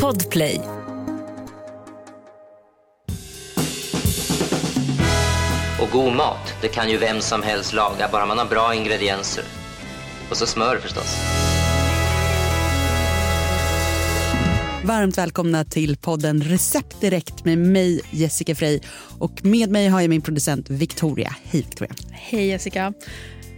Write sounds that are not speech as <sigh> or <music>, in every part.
Podplay. Och god mat, det kan ju vem som helst laga, bara man har bra ingredienser. Och så smör förstås. Varmt välkomna till podden Recept Direkt med mig Jessica Frey och med mig har jag min producent Victoria. Hej Victoria. Hej Jessica.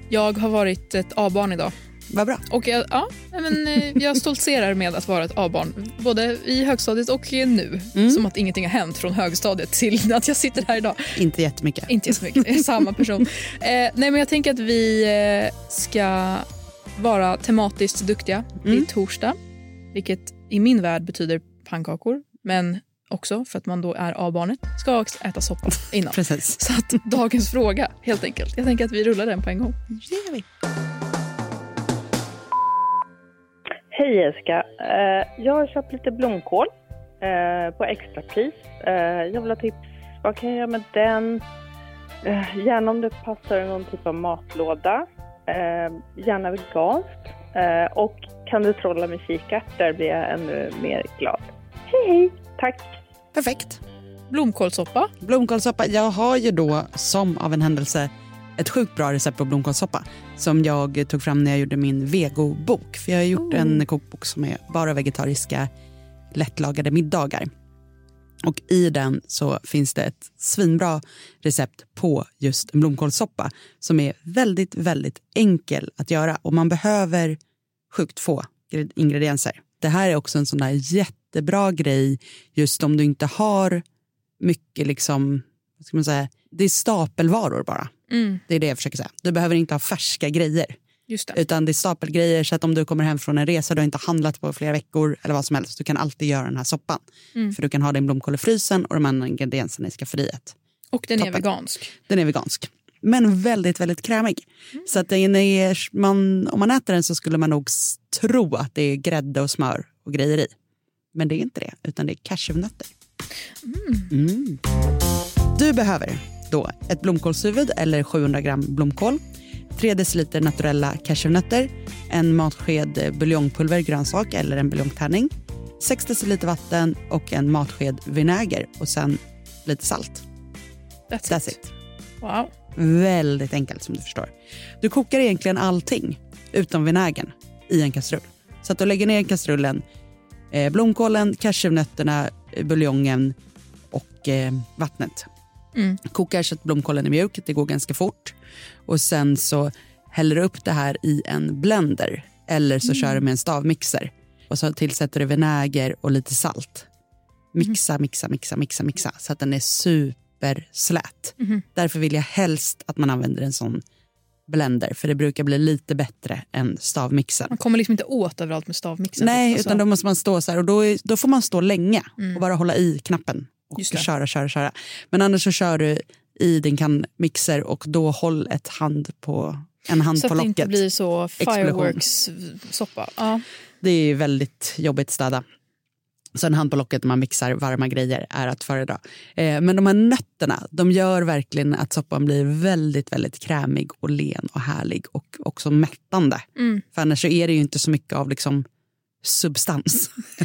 Jag har varit ett A-barn idag. Vad bra. Och jag, ja, men, eh, jag stoltserar med att vara ett A-barn, både i högstadiet och nu. Mm. Som att ingenting har hänt från högstadiet till <laughs> att jag sitter här idag. Inte jättemycket. Inte jättemycket, jag är samma person. <laughs> Eh, nej, men jag tänker att vi eh, ska vara tematiskt duktiga. Det Mm. är torsdag, vilket i min värld betyder pannkakor. Men också för att man då är A-barnet, ska också äta soppa <laughs> innan. Precis. Så att dagens fråga, helt enkelt. Jag tänker att vi rullar den på en gång. Det gör vi. Hej Jessica. Eh, jag har köpt lite blomkål eh, på extrapris. Eh, jag vill ha tips. Vad kan jag göra med den? Gärna om det passar någon typ av matlåda. Gärna veganskt. Och kan du trolla med kikärtor blir jag ännu mer glad. Hej hej! Tack! Perfekt. Blomkålssoppa. Blomkålssoppa. Jag har ju då som av en händelse ett sjukt bra recept på blomkålssoppa som jag tog fram när jag gjorde min vegobok. För jag har gjort en kokbok som är bara vegetariska lättlagade middagar. Och i den så finns det ett svinbra recept på just en blomkålssoppa som är väldigt, väldigt enkel att göra och man behöver sjukt få gre- ingredienser. Det här är också en sån där jättebra grej just om du inte har mycket liksom, ska man säga, det är stapelvaror bara. Mm, Det är det jag försöker säga. Du behöver inte ha färska grejer. just det. Utan det är stapelgrejer så att om du kommer hem från en resa du har inte handlat på flera veckor eller vad som helst, du kan alltid göra den här soppan. Mm. För du kan ha din blomkål i frysen och de andra ingredienserna i skafferiet. Och den är toppen. vegansk. Den är vegansk. Men väldigt, väldigt krämig. Så att den är, man, om man äter den så skulle man nog tro att det är grädde och smör och grejer i. Men det är inte det, utan det är cashewnötter. Mm. Du behöver då ett blomkålshuvud eller 700 gram blomkål, 3 deciliter naturella cashewnötter, en matsked buljongpulver grönsak eller en buljongtärning, 6 deciliter vatten och en matsked vinäger och sen lite salt. That's, That's it. it. Wow. Väldigt enkelt som du förstår. Du kokar egentligen allting utom vinägern i en kastrull. Så att du lägger ner kastrullen eh, blomkålen, cashewnötterna, eh, buljongen och eh, vattnet. Mm. Kokar så att blomkålen är mjuk, det går ganska fort. Och sen så häller du upp det här i en blender eller så kör du med en stavmixer. Och så tillsätter du vinäger och lite salt. Mixa, mixa, mixa, mixa, mixa så att den är superslät. Därför vill jag helst att man använder en sån blender för det brukar bli lite bättre än stavmixen. Man kommer liksom inte åt överallt med stavmixen. Nej, Alltså, utan då måste man stå så här och då, är, då får man stå länge och bara hålla i knappen och köra, köra, köra. Men annars så kör du i din kannmixer och då håll ett hand på, en hand Så på att det locket. inte blir så fireworks-soppa. Ja. Det är väldigt jobbigt att städa. Så en hand på locket när man mixar varma grejer är att föredra. Eh, men de här nötterna, de gör verkligen att soppan blir väldigt, väldigt krämig och len och härlig och också mättande. Mm. För annars så är det ju inte så mycket av liksom substans. <laughs>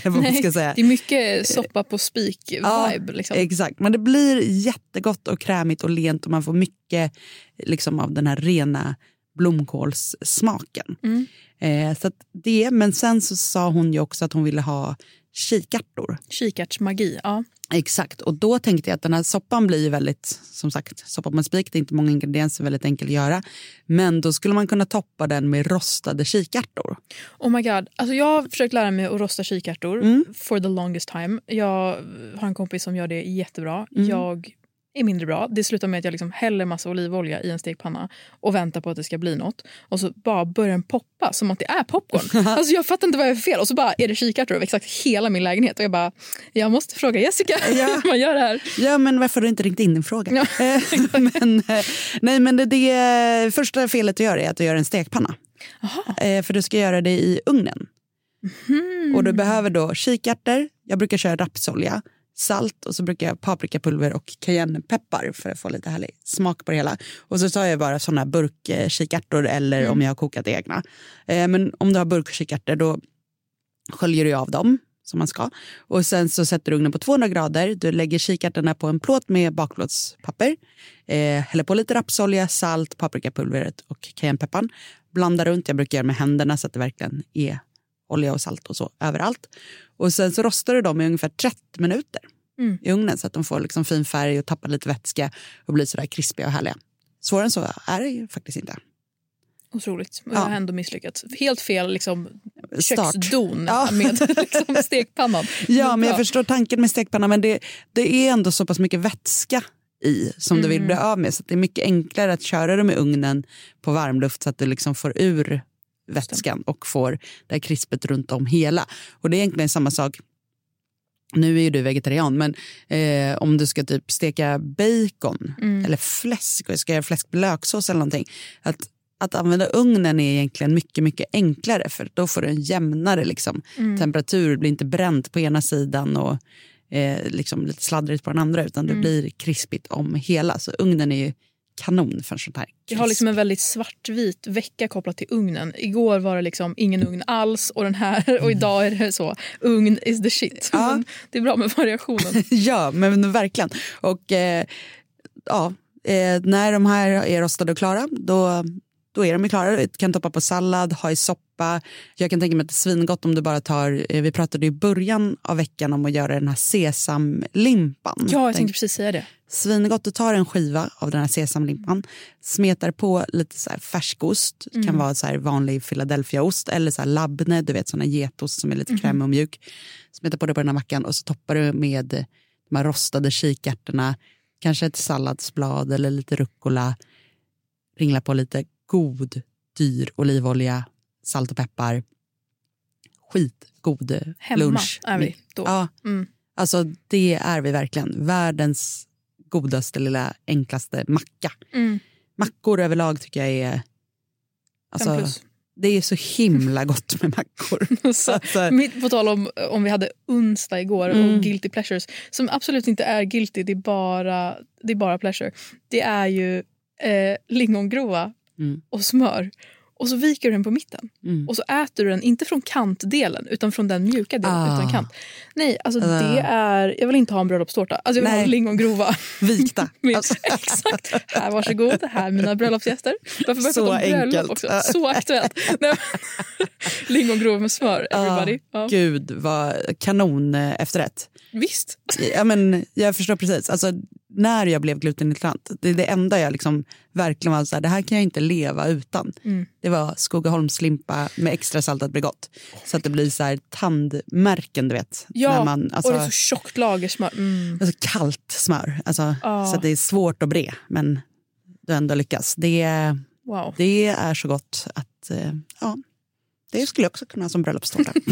Säga. Det är mycket soppa på spik-vibe. Ja, liksom. Exakt, men det blir jättegott och krämigt och lent och man får mycket liksom, av den här rena blomkålssmaken. Mm. Eh, så det, men sen så sa hon ju också att hon ville ha kikärtor. Kikärtsmagi. Ja. Exakt, och då tänkte jag att den här soppan blir ju väldigt, som sagt, soppa med spik, det är inte många ingredienser, väldigt enkel att göra. Men då skulle man kunna toppa den med rostade kikärtor. Oh my god. Alltså jag har försökt lära mig att rosta kikärtor Mm. for the longest time. Jag har en kompis som gör det jättebra. Mm. Jag är mindre bra. Det slutar med att jag liksom häller massa olivolja i en stekpanna och väntar på att det ska bli något. Och så bara börjar den poppa som att det är popcorn. <laughs> alltså jag fattar inte vad jag är för fel. Och så bara är det kikärtor över exakt hela min lägenhet. Och jag bara, jag måste fråga Jessica Ja. <laughs> hur man gör det här. Ja, men varför har du inte ringt in din fråga? Ja, <laughs> Eh, men, eh, nej, men det, det första felet du gör är att du gör en stekpanna. Eh, för du ska göra det i ugnen. Och du behöver då kikärtor, jag brukar köra rapsolja, salt och så brukar jag paprikapulver och cayennepeppar för att få lite härlig smak på det hela. Och så tar jag bara sådana burkkikärtor eller om jag har kokat egna. Eh, men om du har burkkikärtor då sköljer du av dem som man ska. Och sen så sätter du ugnen på 200 grader. Du lägger kikärtorna på en plåt med bakplåtspapper. Eh, häller på lite rapsolja, salt, paprikapulveret och cayennepepparn. Blandar runt. Jag brukar göra med händerna så att det verkligen är olja och salt och så överallt. Och sen så rostar du dem i ungefär 30 minuter Mm. i ugnen så att de får liksom fin färg och tappar lite vätska och blir sådär krispiga och härliga. Svårare än så är det ju faktiskt inte. Otroligt. Och Ja. Jag har ändå misslyckats. Helt fel liksom, Start. köksdon Ja. <laughs> med liksom, <laughs> stekpannan. Ja, men jag Bra. förstår tanken med stekpanna men det, det är ändå så pass mycket vätska i som du Mm. vill bli av med. Så det är mycket enklare att köra dem i ugnen på varmluft så att du liksom får ur vätskan och får det här krispet runt om hela. Och det är egentligen samma sak. Nu är ju du vegetarian, men eh, om du ska typ steka bacon Mm. eller fläsk och ska göra fläsk med löksås eller någonting. Att, att använda ugnen är egentligen mycket, mycket enklare för då får du en jämnare liksom, Mm. temperatur. Det blir inte bränt på ena sidan och eh, liksom lite sladdrigt på den andra utan det Mm. blir krispigt om hela. Så ugnen är ju kanon för en sånt här Jag har liksom en väldigt svartvit vecka kopplat till ugnen. Igår var det liksom ingen ugn alls och den här och idag är det så. Ugn is the shit. Ja. Det är bra med variationen. <laughs> ja, men verkligen. Och eh, ja, eh, när de här är rostade och klara, då, då är de ju klara. Du kan toppa på sallad, ha i soppa. Jag kan tänka mig att det är svingott om du bara tar, eh, vi pratade i början av veckan om att göra den här sesamlimpan. Ja, jag tänkte precis säga det. Svingott, du tar en skiva av den här sesamlimpan, smetar på lite så färskost, det kan vara så vanlig Philadelphiaost eller så labne, du vet såna getost som är lite krämig och mjuk. Smetar på det på den här mackan och så toppar du med de här rostade kikärtorna, kanske ett salladsblad eller lite rucola. Ringla på lite god, dyr olivolja, salt och peppar. Skitgod Hemma lunch. är vi då. Ja, Mm. Alltså det är vi verkligen. Världens godaste lilla enklaste macka. Mm. Mackor överlag tycker jag är... Alltså, det är så himla gott med mackor. <laughs> Så, Alltså, mitt på tal om om vi hade onsdag igår Mm. och guilty pleasures som absolut inte är guilty, det är bara, det är bara pleasure. Det är ju eh, lingongrova Mm. och smör och så viker du den på mitten mm. och så äter du den inte från kantdelen utan från den mjuka delen Ah. utan kant. Nej, alltså Ah. det är, jag vill inte ha en bröllopstårta. Alltså jag vill Nej. ha lingongrova. Vikta. <laughs> Med, Alltså, <laughs> Exakt. Här, varsågod. Här mina bröllopsgäster. Varför börjar prata om bröllop också? Så aktuellt. <laughs> Lingongrova med smör, everybody. Ja. Gud, vad kanon eh, efterrätt. Visst. Ja, men, jag förstår precis. Alltså, när jag blev glutenintolerant, det det enda jag liksom verkligen var så här, det här kan jag inte leva utan. Mm. Det var Skogaholmslimpa med extra saltat Bregott. Så att det blir så här tandmärken, du vet. Ja, när man, alltså, och det är så tjockt lagersmör. Mm. alltså, kallt smör. Alltså, Ja. Så att det är svårt att bre, men du ändå lyckas. Det, Wow. det är så gott att, eh, ja, det skulle jag också kunna ha som bröllopstårta. <laughs>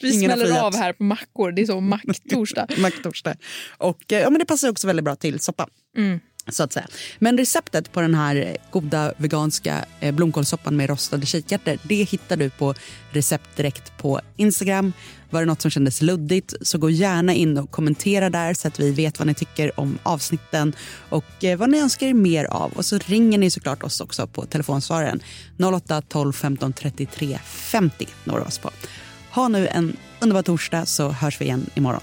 Vi ingen smäller av här på mackor. Det är så macktorsdag. <laughs> Macktorsdag. Och eh, ja, men det passar också väldigt bra till soppa. Mm. Så att säga. Men receptet på den här goda veganska eh, blomkålssoppan med rostade kikärtor det hittar du på recept direkt på Instagram. Var det något som kändes luddigt så gå gärna in och kommentera där så att vi vet vad ni tycker om avsnitten och eh, vad ni önskar er mer av. Och så ringer ni såklart oss också på telefonsvararen 08 12 15 33 50 når oss på. Ha nu en underbar torsdag så hörs vi igen imorgon.